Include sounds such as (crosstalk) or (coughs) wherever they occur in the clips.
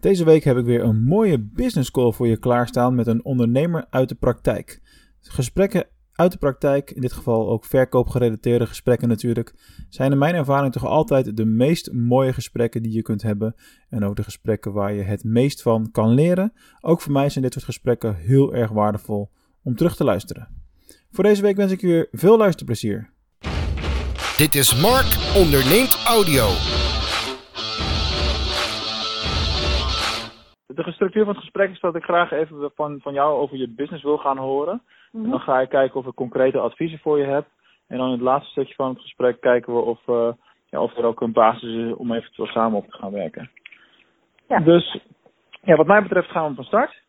Deze week heb ik weer een mooie business call voor je klaarstaan met een ondernemer uit de praktijk. Gesprekken uit de praktijk, in dit geval ook verkoopgerelateerde gesprekken natuurlijk, zijn in mijn ervaring toch altijd de meest mooie gesprekken die je kunt hebben. En ook de gesprekken waar je het meest van kan leren. Ook voor mij zijn dit soort gesprekken heel erg waardevol om terug te luisteren. Voor deze week wens ik je veel luisterplezier. Dit is Mark Onderneemt Audio. De structuur van het gesprek is dat ik graag even van, van jou over je business wil gaan horen. En dan ga ik kijken of ik concrete adviezen voor je heb. En dan in het laatste stukje van het gesprek kijken we of, uh, ja, of er ook een basis is om eventueel samen op te gaan werken. Ja. Dus ja, wat mij betreft gaan we van start.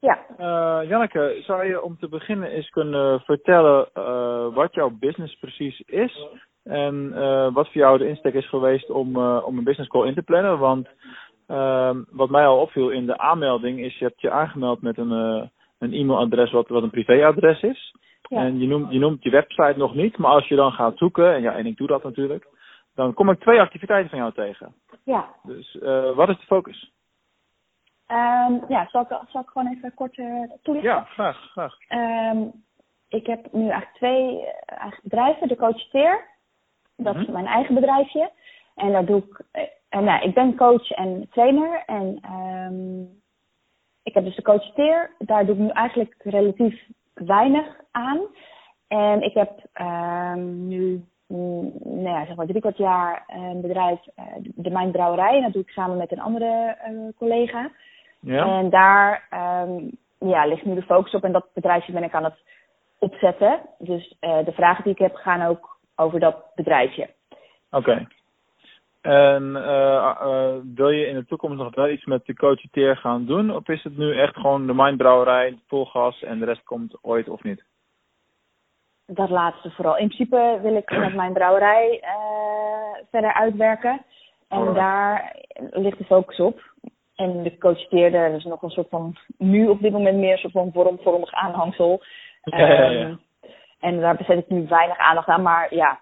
Ja. Uh, Janneke, zou je om te beginnen eens kunnen vertellen uh, wat jouw business precies is? En wat voor jou de insteek is geweest om, om een business call in te plannen? Want wat mij al opviel in de aanmelding is je hebt je aangemeld met een een e-mailadres wat, wat een privéadres is. Ja. En je noemt, je noemt je website nog niet, maar als je dan gaat zoeken, en ja, en ik doe dat natuurlijk, dan kom ik twee activiteiten van jou tegen. Ja. Dus uh, wat is de focus? Um, ja, zal ik, zal ik gewoon even kort uh, toelichten? Ja, graag, graag. Um, ik heb nu eigenlijk twee eigen bedrijven. De Coacheteer, dat Mhm. is mijn eigen bedrijfje. En daar doe ik, en nou, ik ben coach en trainer en um, ik heb dus de coacheteer. Daar doe ik nu eigenlijk relatief weinig aan. En ik heb um, nu, mm, nou ja, zeg maar drie kwart jaar een bedrijf, uh, de Mijn Brouwerij. En dat doe ik samen met een andere uh, collega. Ja. En daar um, ja, ligt nu de focus op. En dat bedrijfje ben ik aan het opzetten. Dus uh, de vragen die ik heb gaan ook over dat bedrijfje. Oké. Okay. En uh, uh, wil je in de toekomst nog wel iets met de coacheteer gaan doen? Of is het nu echt gewoon de mindbrouwerij, vol gas en de rest komt ooit of niet? Dat laatste vooral. In principe wil ik met mijn brouwerij uh, verder uitwerken. En daar ligt de focus op. En de coacheteer, daar is nog een soort van, nu op dit moment meer een soort van vormvormig aanhangsel. (laughs) Ja, ja, ja. Um, en daar bezet ik nu weinig aandacht aan. Maar ja,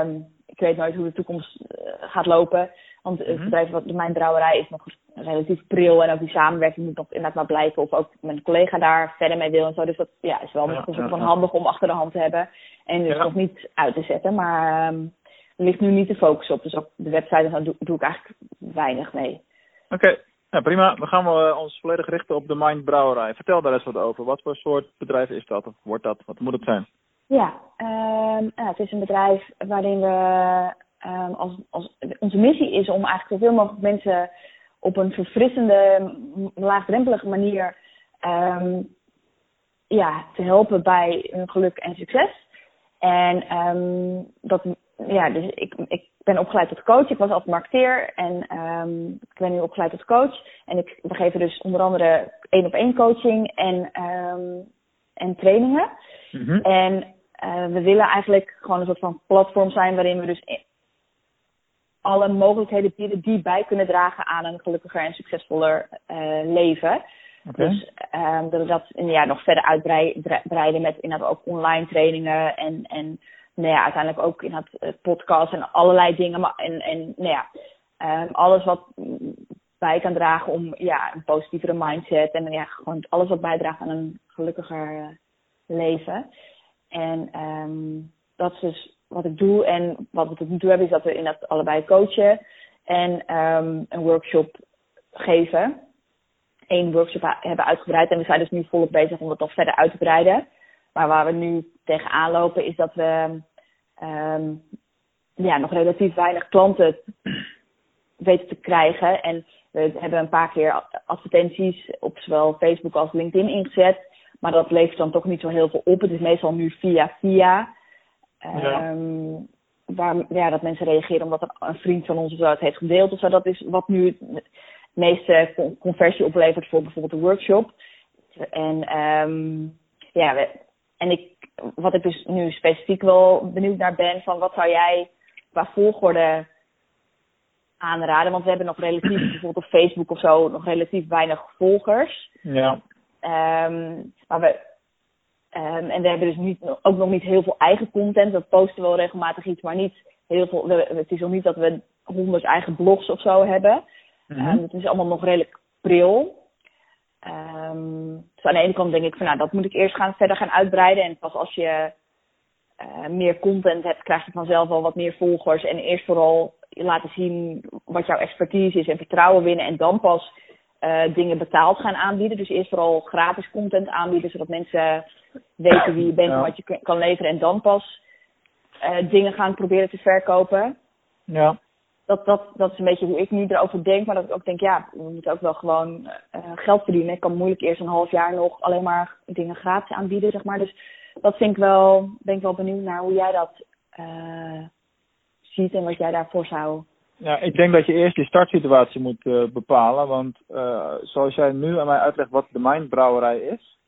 um, ik weet nooit hoe de toekomst gaat lopen. Want het Mhm. bedrijf, wat mijn brouwerij, is nog relatief pril. En ook die samenwerking moet nog inderdaad maar blijken of ook mijn collega daar verder mee wil en zo. Dus dat ja, is wel Ja, een soort van ja. handig om achter de hand te hebben. En dus nog niet uit te zetten. Maar um, er ligt nu niet de focus op. Dus op de website daar doe, doe ik eigenlijk weinig mee. Oké, ja, prima. Dan gaan we ons volledig richten op de Mind Brouwerij. Vertel daar eens wat over. Wat voor soort bedrijf is dat? Of wordt dat? Wat moet het zijn? Ja, um, ja het is een bedrijf waarin we um, als, als onze missie is om eigenlijk zoveel mogelijk mensen op een verfrissende, laagdrempelige manier um, ja, te helpen bij hun geluk en succes. En um, dat, ja, dus ik, ik ben opgeleid tot coach. Ik was altijd marketeer en um, ik ben nu opgeleid tot coach. En ik, we geven dus onder andere één op één coaching en, um, en trainingen. Mhm. En uh, we willen eigenlijk gewoon een soort van platform zijn waarin we dus alle mogelijkheden bieden die bij kunnen dragen aan een gelukkiger en succesvoller uh, leven. Dus um, dat we dat ja, nog verder uitbreiden met inderdaad ook online trainingen en, en nou ja, uiteindelijk ook inderdaad eh, podcasts en allerlei dingen. Maar, en, en nou ja, um, alles wat bij kan dragen om ja, een positievere mindset en ja, gewoon alles wat bijdraagt aan een gelukkiger uh, leven. En um, dat is dus wat ik doe. En wat we tot nu toe hebben is dat we inderdaad allebei coachen en um, een workshop geven. Eén workshop hebben uitgebreid en we zijn dus nu volop bezig om dat nog verder uit te breiden. Maar waar we nu tegenaan lopen is dat we um, ja, nog relatief weinig klanten weten te krijgen. En we hebben een paar keer advertenties op zowel Facebook als LinkedIn ingezet. Maar dat levert dan toch niet zo heel veel op. Het is meestal nu via via. Ja. Um, waar ja, dat mensen reageren omdat een, een vriend van ons of zo het heeft gedeeld. Of zo. Dat is wat nu het meeste con- conversie oplevert voor bijvoorbeeld een workshop. En um, ja, we, en ik, wat ik dus nu specifiek wel benieuwd naar ben, van wat zou jij qua volgorde aanraden? Want we hebben nog relatief, (clears throat) bijvoorbeeld op Facebook of zo, nog relatief weinig volgers. Ja. Um, maar we, um, en we hebben dus niet, ook nog niet heel veel eigen content. We posten wel regelmatig iets, maar niet heel veel. We, het is nog niet dat we honderd eigen blogs of zo hebben. Mhm. Um, het is allemaal nog redelijk april. Um, dus aan de ene kant denk ik van nou, dat moet ik eerst gaan, verder gaan uitbreiden. En pas als je uh, meer content hebt, krijg je vanzelf wel wat meer volgers. En eerst vooral laten zien wat jouw expertise is en vertrouwen winnen. En dan pas uh, dingen betaald gaan aanbieden. Dus eerst vooral gratis content aanbieden, zodat mensen weten wie je bent en wat je kan leveren. En dan pas uh, dingen gaan proberen te verkopen. Ja dat, dat, dat is een beetje hoe ik nu erover denk. Maar dat ik ook denk, ja, we moeten ook wel gewoon uh, geld verdienen. Ik kan moeilijk eerst een half jaar nog alleen maar dingen gratis aanbieden, zeg maar. Dus dat vind ik wel, ben ik wel benieuwd naar hoe jij dat ziet en wat jij daarvoor zou. Ja, ik denk dat je eerst je startsituatie moet uh, bepalen. Want zoals jij nu aan mij uitlegt wat de mijnbrouwerij is,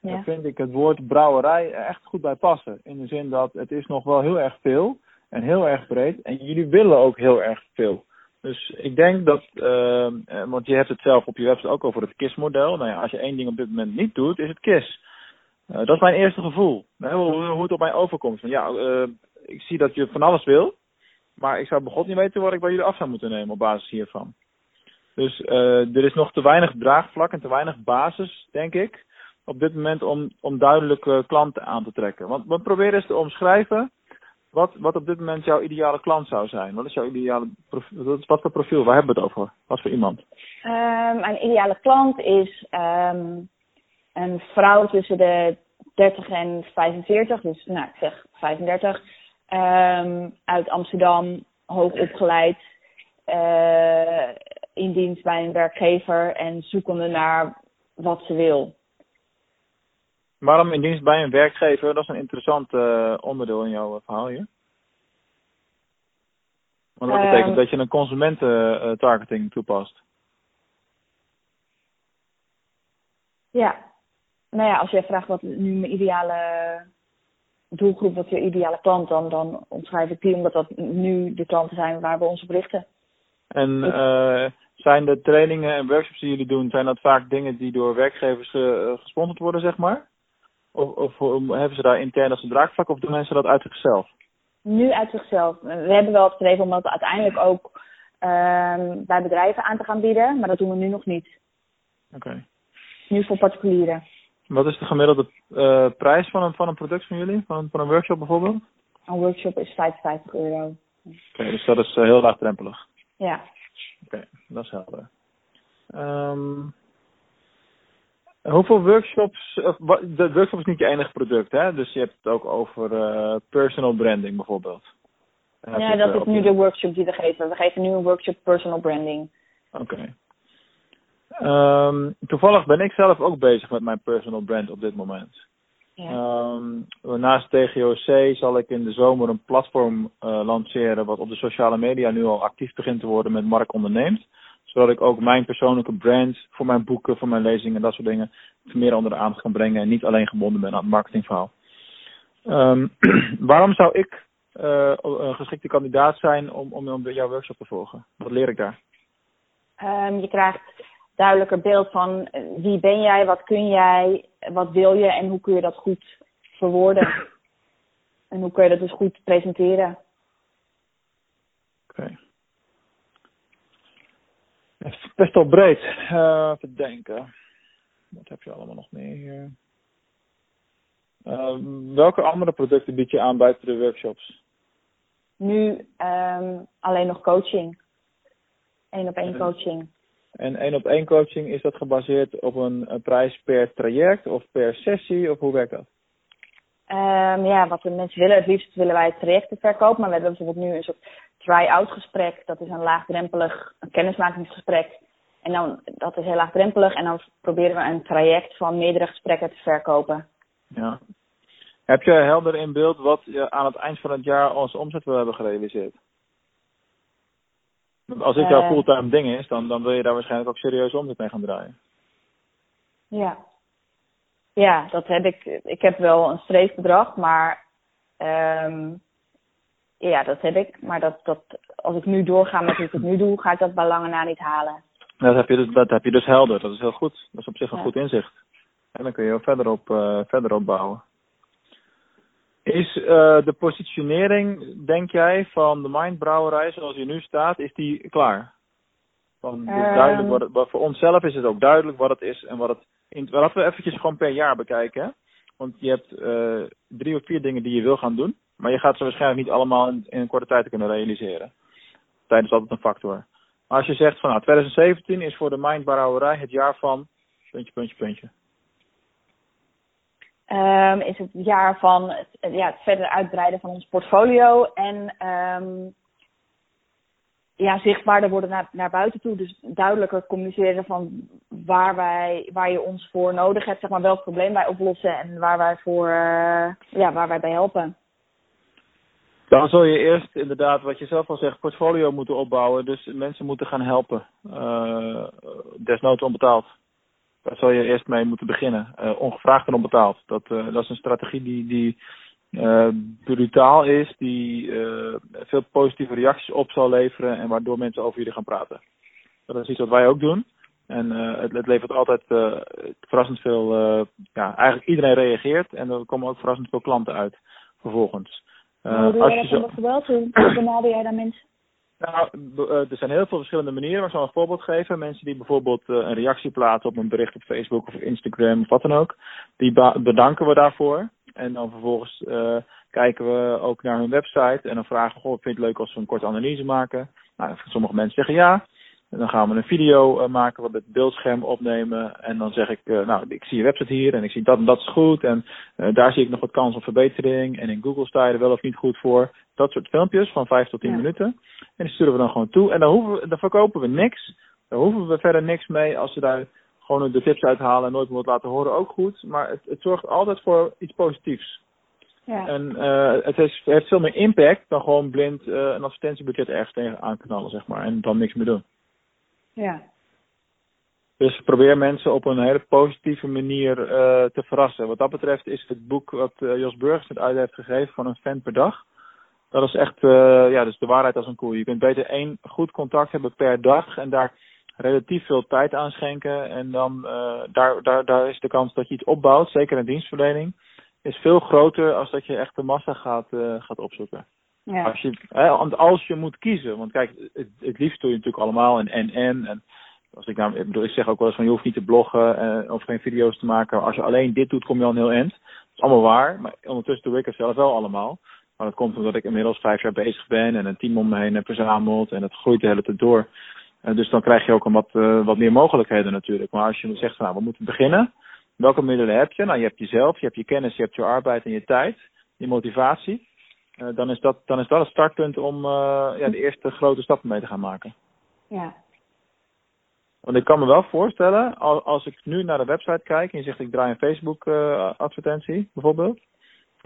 ja. dan vind ik het woord brouwerij echt goed bij passen. In de zin dat het is nog wel heel erg veel en heel erg breed. En jullie willen ook heel erg veel. Dus ik denk dat, uh, want je hebt het zelf op je website ook over het KISS-model. Nou ja, als je één ding op dit moment niet doet, is het KISS. Uh, dat is mijn eerste gevoel. Hoe, hoe het op mij overkomt. Van, ja, ik zie dat je van alles wil. Maar ik zou begot niet weten wat ik bij jullie af zou moeten nemen op basis hiervan. Dus er is nog te weinig draagvlak en te weinig basis, denk ik, op dit moment om, om duidelijke klanten aan te trekken. Want we proberen eens te omschrijven wat, wat op dit moment jouw ideale klant zou zijn? Wat is jouw ideale profiel? Wat voor profiel? Waar hebben we het over? Wat voor iemand? Um, mijn ideale klant is um, een vrouw tussen de 30 en 45, dus nou, ik zeg 35, um, ehm, uit Amsterdam, hoog opgeleid, uh, in dienst bij een werkgever en zoekende naar wat ze wil. Waarom in dienst bij een werkgever? Dat is een interessant uh, onderdeel in jouw verhaal hier. Want dat betekent uh, dat je een consumententargeting toepast. Ja. Nou ja, als jij vraagt wat nu mijn ideale doelgroep, wat je ideale klant, dan, dan omschrijf ik die omdat dat nu de klanten zijn waar we ons op richten. En uh, zijn de trainingen en workshops die jullie doen, zijn dat vaak dingen die door werkgevers gesponsord worden, zeg maar? Of, of hebben ze daar intern als een draagvlak of doen mensen dat uit zichzelf? Nu uit zichzelf. We hebben wel het streven om dat uiteindelijk ook uh, bij bedrijven aan te gaan bieden, maar dat doen we nu nog niet. Oké. Okay. Nu voor particulieren. Wat is de gemiddelde uh, prijs van een, van een product van jullie? Van een, van een workshop bijvoorbeeld? Een workshop is 55 euro. Oké, okay, dus dat is uh, heel laagdrempelig. Ja. Oké, okay, dat is helder. Um, Hoeveel workshops, de workshop is niet je enige product, hè? Dus je hebt het ook over uh, personal branding bijvoorbeeld. Ja, dat is nu de workshop die we geven. We geven nu een workshop personal branding. Oké. Okay. Um, toevallig ben ik zelf ook bezig met mijn personal brand op dit moment. Ja. Um, naast TGOC zal ik in de zomer een platform uh, lanceren wat op de sociale media nu al actief begint te worden met Mark Onderneemt zodat ik ook mijn persoonlijke brand voor mijn boeken, voor mijn lezingen en dat soort dingen meer onder de aandacht kan brengen en niet alleen gebonden ben aan het marketingverhaal. Um, (clears throat) waarom zou ik uh, een geschikte kandidaat zijn om, om, jouw workshop te volgen? Wat leer ik daar? Um, je krijgt duidelijker beeld van eh, wie ben jij, wat kun jij, wat wil je en hoe kun je dat goed verwoorden. (clears throat) En hoe kun je dat dus goed presenteren. Oké. Okay best wel breed. Uh, even denken. Wat heb je allemaal nog meer hier? Uh, welke andere producten bied je aan buiten de workshops? Nu um, alleen nog coaching. Eén op één coaching. En één op één coaching, is dat gebaseerd op een, een, prijs per traject of per sessie? Of hoe werkt dat? Um, ja, wat de mensen willen. Het liefst willen wij trajecten verkopen. Maar we hebben bijvoorbeeld nu een soort try-out gesprek. Dat is een laagdrempelig een kennismakingsgesprek. En dan, dat is heel laagdrempelig. En dan proberen we een traject van meerdere gesprekken te verkopen. Ja. Heb je helder in beeld wat je aan het eind van het jaar als omzet wil hebben gerealiseerd? Als dit jouw uh, fulltime ding is, dan, dan wil je daar waarschijnlijk ook serieus omzet mee gaan draaien. Ja. Ja, dat heb ik. Ik heb wel een streefbedrag, maar um, ja, dat heb ik. Maar dat, dat, als ik nu doorga met hoe ik nu doe, ga ik dat bij lange na niet halen. Dat heb je dus, dat heb je dus helder. Dat is heel goed. Dat is op zich een ja. goed inzicht. En dan kun je verder op, uh, verder op bouwen. Is uh, de positionering, denk jij, van de Mindbrouwerij zoals die nu staat, is die klaar? Van, is duidelijk Ehm. wat het, wat- voor onszelf is het ook duidelijk wat het is en wat het. In, laten we eventjes gewoon per jaar bekijken. Hè? Want je hebt eh, drie of vier dingen die je wil gaan doen, maar je gaat ze waarschijnlijk niet allemaal in, in een korte tijd kunnen realiseren. Tijd is altijd een factor. Maar als je zegt van nou, 2017 is voor de mindbouwerij het jaar van puntje, puntje, puntje. Ehm, is het jaar van het, ja, het verder uitbreiden van ons portfolio en ehm, ja, zichtbaarder worden naar, naar buiten toe. Dus duidelijker communiceren van waar, wij, waar je ons voor nodig hebt, zeg maar welk probleem wij oplossen en waar wij, voor, eh, ja, waar wij bij helpen. Dan zul je eerst inderdaad, wat je zelf al zegt, portfolio moeten opbouwen. Dus mensen moeten gaan helpen. Eh desnoods onbetaald. Daar zul je eerst mee moeten beginnen. Eh, ongevraagd en onbetaald. Dat, eh, dat is een strategie die, die eh, brutaal is, die veel positieve reacties op zal leveren en waardoor mensen over jullie gaan praten. Dat is iets wat wij ook doen. En het, het levert altijd verrassend veel. ja, eigenlijk iedereen reageert en er komen ook verrassend veel klanten uit vervolgens. Hoe doe als jij je dat zo- dan bijvoorbeeld? Hoe benader jij dan mensen? Nou, eh, er zijn heel veel verschillende manieren. Maar ik zal een voorbeeld geven. Mensen die bijvoorbeeld eh, een reactie plaatsen op een bericht op Facebook of Instagram of wat dan ook. Die bedanken we daarvoor. En dan vervolgens eh, kijken we ook naar hun website. En dan vragen we, goh, vind het leuk als we een korte analyse maken? Nou, sommige mensen zeggen ja. En dan gaan we een video eh, maken, wat het beeldscherm opnemen. En dan zeg ik, nou, ik zie je website hier en ik zie dat en dat is goed. En daar zie ik nog wat kans op verbetering. En in Google sta je er wel of niet goed voor. Dat soort filmpjes van 5 tot 10 Ja. minuten. En die sturen we dan gewoon toe. En dan, hoeven we, dan verkopen we niks. Daar hoeven we verder niks mee. Als ze daar gewoon de tips uithalen en nooit meer wat laten horen, ook goed. Maar het, het zorgt altijd voor iets positiefs. Ja. En eh, het is, heeft veel meer impact dan gewoon blind eh, een advertentiebudget ergens tegen aanknallen, zeg maar. En dan niks meer doen. ja. Dus probeer mensen op een hele positieve manier eh, te verrassen. Wat dat betreft is het boek wat Jos Burgers het uit heeft gegeven van een fan per dag. Dat is echt, eh, ja, dus de waarheid als een koe. Je kunt beter één goed contact hebben per dag en daar relatief veel tijd aan schenken. En dan, eh, daar, daar, daar is de kans dat je iets opbouwt, zeker in dienstverlening, is veel groter als dat je echt de massa gaat, eh, gaat opzoeken. ja. Als je, hè, want als je moet kiezen, want kijk, het, het liefst doe je natuurlijk allemaal en en en. en als ik, nou, ik, bedoel, ik zeg ook wel eens van je hoeft niet te bloggen eh, of geen video's te maken. Als je alleen dit doet, kom je al een heel eind. Dat is allemaal waar, maar ondertussen doe ik het zelf wel allemaal. Maar dat komt omdat ik inmiddels vijf jaar bezig ben en een team om me heen heb verzameld en het groeit de hele tijd door. Eh, dus dan krijg je ook een wat, eh, wat meer mogelijkheden natuurlijk. Maar als je zegt van nou, we moeten beginnen. Welke middelen heb je? Nou, je hebt jezelf, je hebt je kennis, je hebt je arbeid en je tijd, je motivatie. Eh, dan, is dat, dan is dat het startpunt om ja, de eerste grote stappen mee te gaan maken. ja. Want ik kan me wel voorstellen, als, als ik nu naar de website kijk en je zegt ik draai een Facebook advertentie bijvoorbeeld.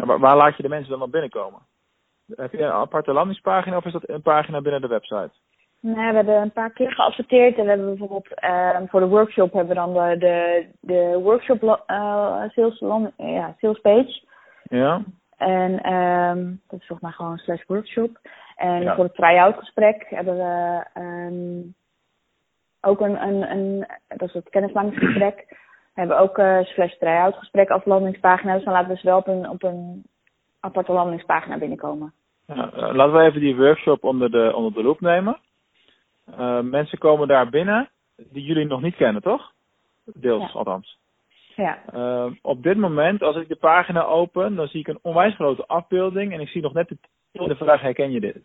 Waar, waar laat je de mensen dan op binnenkomen? Heb je een aparte landingspagina of is dat een pagina binnen de website? Nee, we hebben een paar keer geadverteerd en we hebben bijvoorbeeld ehm, voor de workshop hebben we dan de, de, de workshop eh, sales, land- ja, sales page. Ja? En ehm dat is volgens mij gewoon slash workshop. En Ja. voor het try-out gesprek hebben we ehm ook een, een, een, dat is het kennismakingsgesprek. We hebben ook eh slash try-out gesprek als landingspagina. Dus dan laten we ze wel op een, op een aparte landingspagina binnenkomen. Ja, eh, laten we even die workshop onder de, onder de loep nemen. Eh, mensen komen daar binnen die jullie nog niet kennen, toch? Deels, Ja. althans. Ja, op dit moment, als ik de pagina open, dan zie ik een onwijs grote afbeelding en ik zie nog net de, de vraag, herken je dit?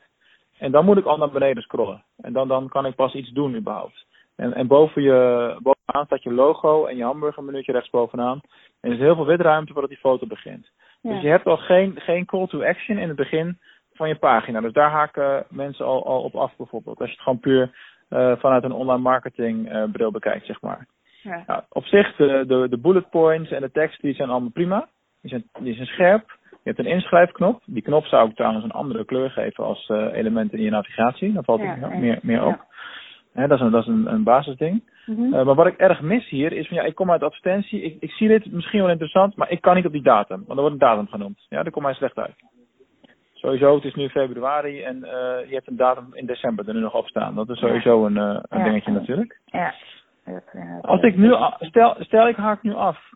En dan moet ik al naar beneden scrollen. En dan, dan kan ik pas iets doen überhaupt. En, en boven je, bovenaan staat je logo en je hamburgermenuutje rechtsbovenaan. En er is heel veel witruimte voordat die foto begint. ja. Dus je hebt al geen, geen call to action in het begin van je pagina. Dus daar haken mensen al, al op af bijvoorbeeld. Als je het gewoon puur eh, vanuit een online marketing eh, bril bekijkt, zeg maar. ja. Nou, op zich, de, de, de bullet points en de tekst die zijn allemaal prima. Die zijn, die zijn scherp. Je hebt een inschrijfknop. Die knop zou ik trouwens een andere kleur geven als eh, element in je navigatie. Dan valt Ja, het meer, meer op. Dat is een, dat is een, een basisding. Mhm. Eh, maar wat ik erg mis hier is van ja, ik kom uit advertentie. Ik, ik zie dit misschien wel interessant, maar ik kan niet op die datum. Want er wordt een datum genoemd. Ja, daar komt mij slecht uit. Sowieso, het is nu februari en eh, je hebt een datum in december er nu nog op staan. Dat is sowieso een, eh, een Ja. dingetje natuurlijk. ja. Als ik nu, stel, stel ik haak nu af,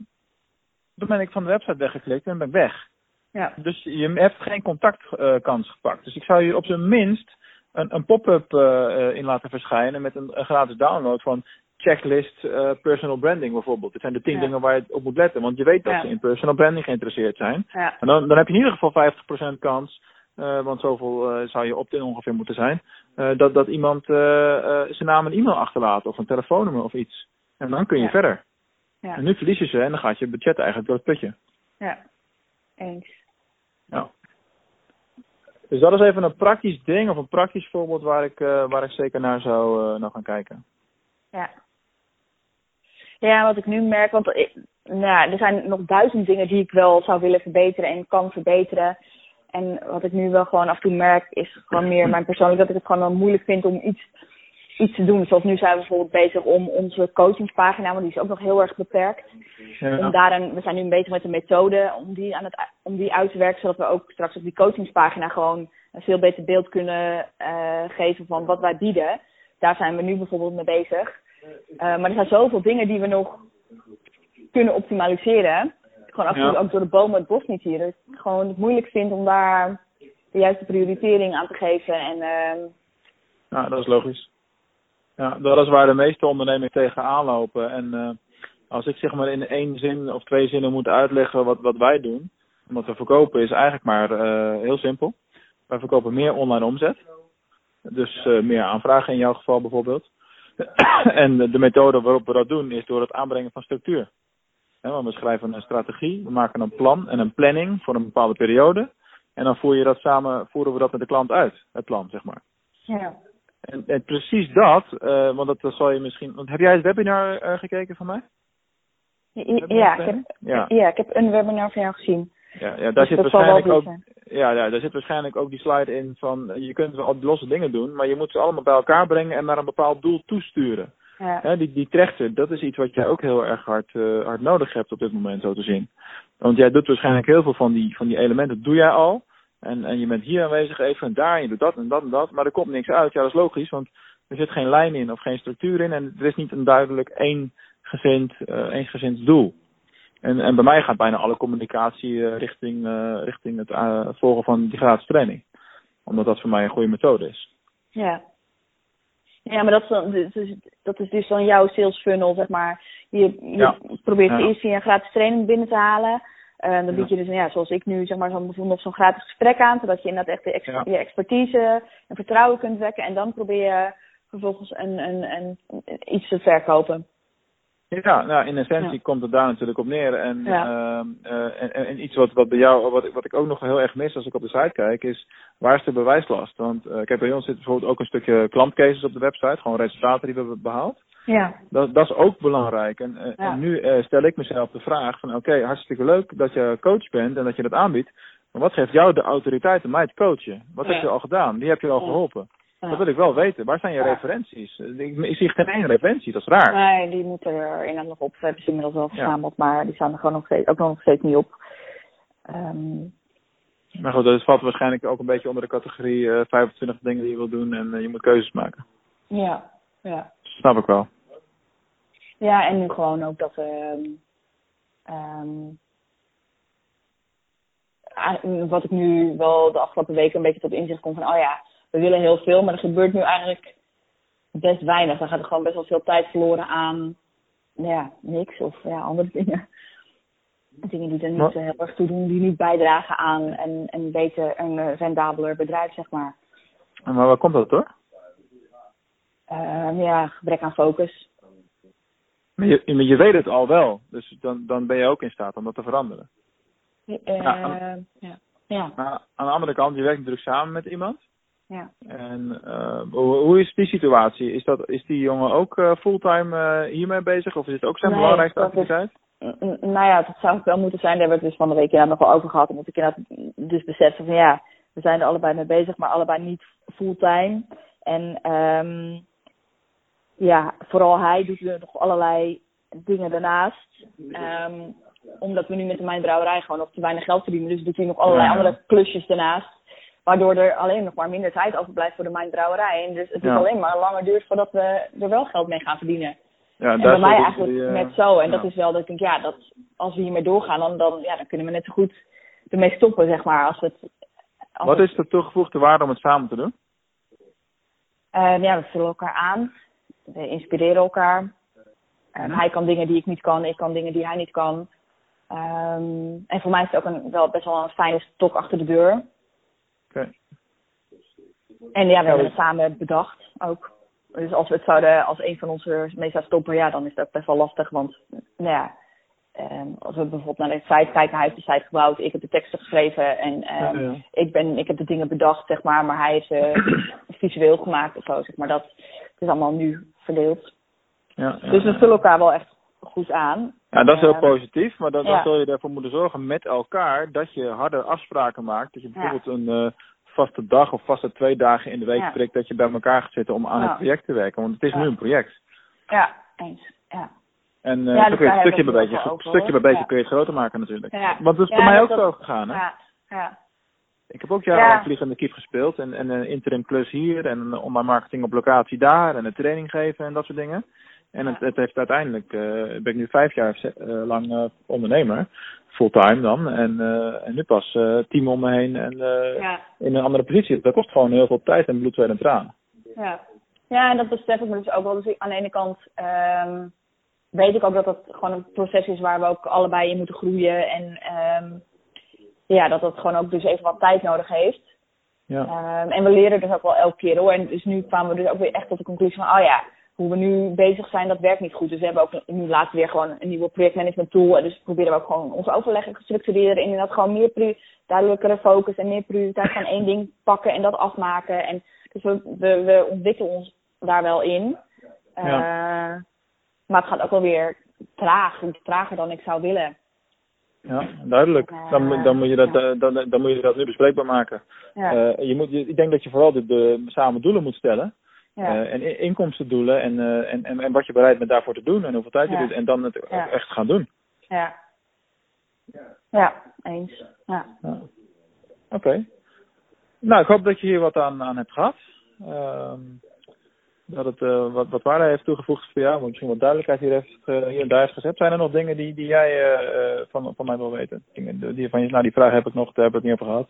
dan ben ik van de website weggeklikt en ben ik weg. Ja, Dus je hebt geen contactkans gepakt. Dus ik zou je op zijn minst een, een pop-up uh, in laten verschijnen met een, een, gratis download van checklist uh, personal branding bijvoorbeeld. Dit zijn de tien dingen waar je op moet letten. Want je weet dat ja. ze in personal branding geïnteresseerd zijn. Ja. En dan, dan heb je in ieder geval 50% kans, uh, want zoveel zou je opt-in ongeveer moeten zijn, dat, dat iemand zijn naam en e-mail achterlaat of een telefoonnummer of iets. En dan kun je verder. En nu verlies je ze en dan gaat je budget eigenlijk door het putje. Ja, eens. Ja. Dus dat is even een praktisch ding of een praktisch voorbeeld waar ik, waar ik zeker naar zou naar gaan kijken. Ja. Ja, wat ik nu merk, want ik, nou, er zijn nog duizend dingen die ik wel zou willen verbeteren en kan verbeteren. En wat ik nu wel gewoon af en toe merk, is gewoon meer mijn persoonlijk dat ik het gewoon wel moeilijk vind om iets, iets te doen. Zoals nu zijn we bijvoorbeeld bezig om onze coachingspagina, want die is ook nog heel erg beperkt. Ja. Om daarin, we zijn nu bezig met een methode om die, aan het, om die uit te werken, zodat we ook straks op die coachingspagina gewoon een veel beter beeld kunnen uh, geven van wat wij bieden. Daar zijn we nu bijvoorbeeld mee bezig. Uh, maar er zijn zoveel dingen die we nog kunnen optimaliseren. Gewoon af en toe Ja. ook door de bomen het bos niet hier. Dat ik gewoon het moeilijk vind om daar de juiste prioritering aan te geven. En uh, Ja, dat is logisch. Ja, dat is waar de meeste ondernemingen tegenaan lopen. En uh, als ik zeg maar in één zin of twee zinnen moet uitleggen wat, wat wij doen, wat we verkopen, is eigenlijk maar uh, heel simpel. Wij verkopen meer online omzet. Dus meer aanvragen in jouw geval bijvoorbeeld. (coughs) en de, de methode waarop we dat doen is door het aanbrengen van structuur. He, we schrijven een strategie, we maken een plan en een planning voor een bepaalde periode. En dan voer je dat samen, voeren we dat met de klant uit, het plan, zeg maar. ja. En, en precies dat, uh, want dat, dat zal je misschien. Want heb jij het webinar uh, gekeken van mij? Ja, ja, ik heb, ja. ja, ik heb een webinar van jou gezien. Ja, ja daar Dus zit waarschijnlijk ook. Ja, ja, daar zit waarschijnlijk ook die slide in van je kunt wel al die losse dingen doen, maar je moet ze allemaal bij elkaar brengen en naar een bepaald doel toesturen. Ja. Hè, die, die trechter, dat is iets wat jij ook heel erg hard, uh, hard nodig hebt op dit moment, zo te zien. Want jij doet waarschijnlijk heel veel van die, van die elementen, dat doe jij al. En, en je bent hier aanwezig even en daar, en je doet dat en dat en dat, maar er komt niks uit. Ja, dat is logisch, want er zit geen lijn in of geen structuur in en er is niet een duidelijk ééngezind, uh, eensgezind doel. En, en bij mij gaat bijna alle communicatie uh, richting, uh, richting het uh, volgen van die gratis training. Omdat dat voor mij een goede methode is. Ja. Ja, maar dat is, dan, dus, dat is dus dan jouw sales funnel, zeg maar. Je, je Ja. probeert Ja. eerst via een gratis training binnen te halen. Uh, dan bied je dus, ja, zoals ik nu, zeg maar, zo'n bijvoorbeeld nog zo'n gratis gesprek aan. Zodat je inderdaad echt de ex Ja. je expertise en vertrouwen kunt wekken. En dan probeer je vervolgens een, een, een, iets te verkopen. Ja, nou in essentie Ja. komt het daar natuurlijk op neer. En, Ja. uh, uh, en, en iets wat, wat bij jou, wat, ik- wat ik ook nog heel erg mis als ik op de site kijk, is waar is de bewijslast? Want uh, kijk, bij ons zit bijvoorbeeld ook een stukje klantcases op de website, gewoon resultaten die we hebben behaald. Ja. Dat, dat is ook belangrijk. En, Ja. en nu stel ik mezelf de vraag van oké, hartstikke leuk dat je coach bent en dat je dat aanbiedt. Maar wat geeft jou de autoriteit om mij te coachen? Wat heb je al gedaan? Wie heb je al geholpen? Dat wil ik wel weten. Waar zijn je referenties? Ik, ik zie geen één referentie, dat is raar. Nee, die moeten er inderdaad nog op. We hebben ze inmiddels wel verzameld, maar die staan er gewoon nog steeds, ook nog steeds niet op. Ehm, Maar goed, dat valt waarschijnlijk ook een beetje onder de categorie eh 25 dingen die je wil doen en eh, je moet keuzes maken. ja, ja. Snap ik wel. Ja, en nu gewoon ook dat ehm ehm, ah, wat ik nu wel de afgelopen weken een beetje tot inzicht kom van, oh ja, we willen heel veel, maar er gebeurt nu eigenlijk best weinig. Dan gaat er gewoon best wel veel tijd verloren aan, nou ja, niks of ja, andere dingen. Dingen die er niet Maar- heel erg toe doen, die niet bijdragen aan een, een beter, een eh, rendabeler bedrijf, zeg maar. Maar waar komt dat door? Ehm, ja, gebrek aan focus. Maar je, maar je weet het al wel, dus dan, dan ben je ook in staat om dat te veranderen. Eh, Ja, ja. Ja, Maar aan de andere kant, je werkt natuurlijk samen met iemand. Ja. En eh, hoe, hoe is die situatie? Is, dat, is die jongen ook eh, fulltime eh, hiermee bezig of is het ook zijn Nee, belangrijkste is- activiteit? N- n- Nou ja, dat zou het wel moeten zijn. Daar hebben we het dus van de week inderdaad nog wel over gehad. Omdat ik inderdaad dus besefte van ja, we zijn er allebei mee bezig, maar allebei niet fulltime. En ehm ja, vooral hij doet er nog allerlei dingen daarnaast. Ehm omdat we nu met de mijnbrouwerij gewoon nog te weinig geld verdienen. Dus doet hij nog allerlei Ja. andere klusjes daarnaast. Waardoor er alleen nog maar minder tijd overblijft voor de mijnbrouwerij. En dus het Ja. is alleen maar langer duurt voordat we er wel geld mee gaan verdienen. Ja, En bij mij eigenlijk die, eh, net zo. En dat is wel dat ik denk, ja, dat als we hiermee doorgaan, dan, dan, ja, dan kunnen we net zo goed ermee stoppen, zeg maar. Als we het, als Wat is de toegevoegde waarde om het samen te doen? Ehm, ja, we vullen elkaar aan. We inspireren elkaar. Ehm, Hij kan dingen die ik niet kan, ik kan dingen die hij niet kan. Ehm, en voor mij is het ook een, wel best wel een fijne stok achter de deur. En ja, we hebben het samen bedacht ook. Dus als we het zouden, als een van ons er mee zou stoppen, ja, dan is dat best wel lastig. Want, nou ja, ehm, als we bijvoorbeeld naar de site kijken, hij heeft de site gebouwd, ik heb de teksten geschreven en ehm, Ja, ja. ik, ben, ik heb de dingen bedacht, zeg maar, maar hij heeft ze (clears throat) visueel gemaakt of zo, zeg maar. Dat het is allemaal nu verdeeld. Ja, Dus we vullen elkaar wel echt goed aan. Ja, dat is heel Ehm, positief, maar dan, zul je ervoor moeten zorgen met elkaar dat je harde afspraken maakt. Dat je bijvoorbeeld een eh, vaste dag of vaste twee dagen in de week Ja. prikt dat je bij elkaar gaat zitten om aan het project te werken. Want het is Ja. nu een project. Ja, eens. Ja. En eh, Ja, dus kun je daar het stukje bij beetje, over, stukje bij beetje kun je het groter maken natuurlijk. Want dat is bij mij ook dat- zo gegaan. Hè? Ja, ja. Ik heb ook jaren Ja. vliegende kiep gespeeld en, en een interim klus hier en online marketing op locatie daar en een training geven en dat soort dingen. En het, het heeft uiteindelijk, eh, ben ik nu vijf jaar eh, lang eh, ondernemer, fulltime dan. En, en nu pas team om me heen en ja. in een andere positie. Dat kost gewoon heel veel tijd en bloed, zweet en tranen. Ja. ja, en dat besef ik me dus ook wel. Dus aan de ene kant ehm, weet ik ook dat dat gewoon een proces is waar we ook allebei in moeten groeien. En ehm, ja, dat dat gewoon ook dus even wat tijd nodig heeft. Ja, Ehm, en we leren dus ook wel elke keer hoor. En dus nu kwamen we dus ook weer echt tot de conclusie van, oh ja, hoe we nu bezig zijn, dat werkt niet goed. Dus we hebben ook nu laatst weer gewoon een nieuwe projectmanagement tool. En dus proberen we ook gewoon onze overleggen te structureren. En inderdaad gewoon meer duidelijkere focus en meer prioriteit van één ding pakken en dat afmaken. En dus we, we, we ontwikkelen ons daar wel in. Eh, maar het gaat ook wel weer traag, trager dan ik zou willen. ja duidelijk. Dan, moet- dan, moet je dat, Ja. eh, dan, dan moet je dat nu bespreekbaar maken. Ja, Eh, je moet, je, ik denk dat je vooral de, de samen doelen moet stellen. Ja, Eh, en in- inkomstendoelen en, eh, en, en, en wat je bereid bent daarvoor te doen en hoeveel tijd je doet. En dan het echt gaan doen. ja. Ja, eens. Ja. Oké. Nou, ik hoop dat je hier wat aan, aan hebt gehad. Ehm, dat het eh, wat, wat waarde heeft toegevoegd voor jou. Misschien wat duidelijkheid hier, heeft, hier en daar heeft gezet. Zijn er nog dingen die, die jij van, van mij wil weten? Dingen die van je, nou, die vraag heb ik nog, daar hebben we het niet over gehad.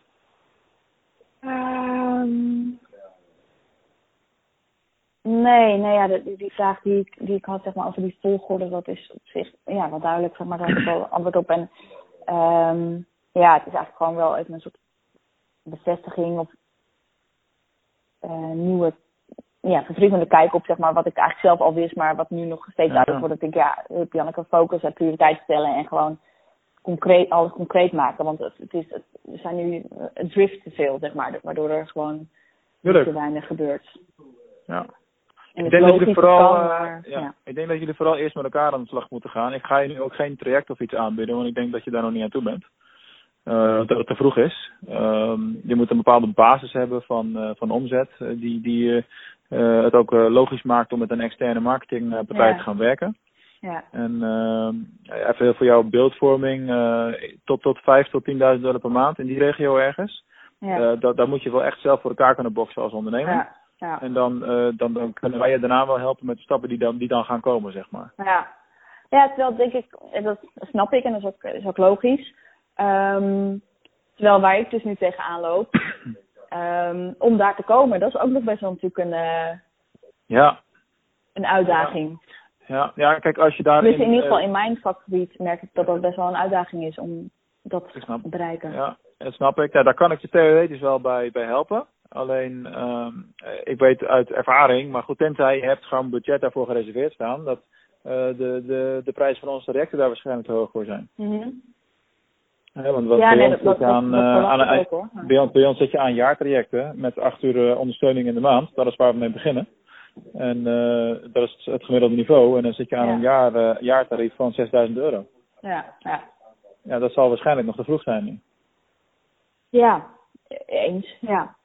Nee, nee ja, de- die, vraag die ik, die ik had zeg maar, over die volgorde, dat is op zich ja, wel duidelijk, zeg maar, daar heb ik wel antwoord op. En ehm, ja, het is eigenlijk gewoon wel even een soort bevestiging of eh, nieuwe, ja, verfrissende kijk op zeg maar, wat ik eigenlijk zelf al wist, maar wat nu nog steeds Ja. duidelijk wordt. Dat ik, ja, heb Janneke focus en prioriteit stellen en gewoon concreet, alles concreet maken. Want het, het is, het, er zijn nu drift te veel, zeg maar, waardoor er gewoon te weinig gebeurt. Ja. Ik denk, dat jullie vooral, kan, eh, maar, ja. ja. ik denk dat jullie vooral eerst met elkaar aan de slag moeten gaan. Ik ga je nu ook geen traject of iets aanbieden, want ik denk dat je daar nog niet aan toe bent. Eh, dat het te vroeg is. Ehm, je moet een bepaalde basis hebben van, eh, van omzet, die, die het ook logisch maakt om met een externe marketingpartij Ja. te gaan werken. Ja, En ehm, even voor jouw beeldvorming, tot, tot 5 tot 10.000 dollar per maand in die regio ergens. ja, dat, dat moet je wel echt zelf voor elkaar kunnen boksen als ondernemer. ja, ja. En dan, eh, dan, dan kunnen wij je daarna wel helpen met de stappen die dan, die dan gaan komen, zeg maar. Ja, ja terwijl denk ik, dat snap ik en dat is ook, is ook logisch. Ehm, terwijl waar ik dus nu tegenaan loop, (clears throat) ehm, om daar te komen, dat is ook nog best wel natuurlijk een, eh, Ja, een uitdaging. ja, ja kijk, als je daar. Dus in ieder geval in mijn vakgebied merk ik dat dat best wel een uitdaging is om dat te bereiken. Ja, dat snap ik. Ja, daar kan ik je theoretisch wel bij, bij helpen. Alleen, eh, ik weet uit ervaring, maar goed, tenzij je hebt gewoon budget daarvoor gereserveerd staan, dat eh, de, de, de prijs van onze trajecten daar waarschijnlijk te hoog voor zijn. Hè, want wat Ja, bij, nee, ons dat, aan, eh, aan een- ook. Ja. bij, ons, bij ons zit je aan jaartrajecten met acht uur ondersteuning in de maand. Dat is waar we mee beginnen. En dat is het gemiddelde niveau. En dan zit je aan Ja. een jaar, eh, jaartarief van 6000 euro. Ja, ja. Ja, dat zal waarschijnlijk nog te vroeg zijn nu. ja, eens, ja.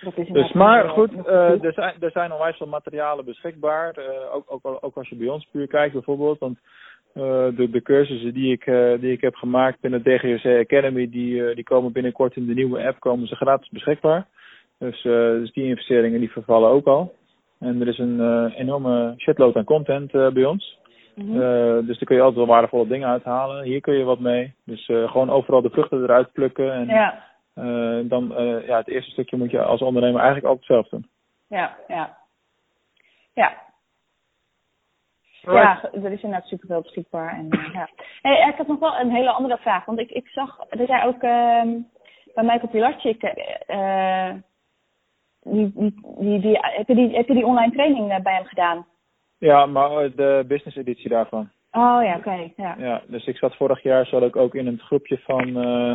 Dat is Dus, maar goed, eh, genoeg. er, zijn, er zijn onwijs veel materialen beschikbaar. eh, ook, ook, ook als je bij ons puur kijkt bijvoorbeeld. Want eh, de, de cursussen die ik, eh, die ik heb gemaakt binnen DGRC Academy, die, die komen binnenkort in de nieuwe app komen ze gratis beschikbaar. Dus, eh, dus die investeringen die vervallen ook al. En er is een enorme shitload aan content bij ons. Mhm. Dus daar kun je altijd wel waardevolle dingen uithalen. Hier kun je wat mee. Dus gewoon overal de vruchten eruit plukken. En ja, dan, eh, ja, het eerste stukje moet je als ondernemer eigenlijk altijd zelf doen. ja, ja. Ja. Ja, er is inderdaad superveel beschikbaar. En, eh, ja. hey, ik had nog wel een hele andere vraag. Want ik, ik zag dat jij ook ehm, bij Michael Pilarczyk... eh die, die, die, die, heb, je die, heb je die online training eh, bij hem gedaan? Ja, maar eh, de business editie daarvan. Oh ja, oké. ja. Ja, dus ik zat vorig jaar zat ik ook in een groepje van... eh,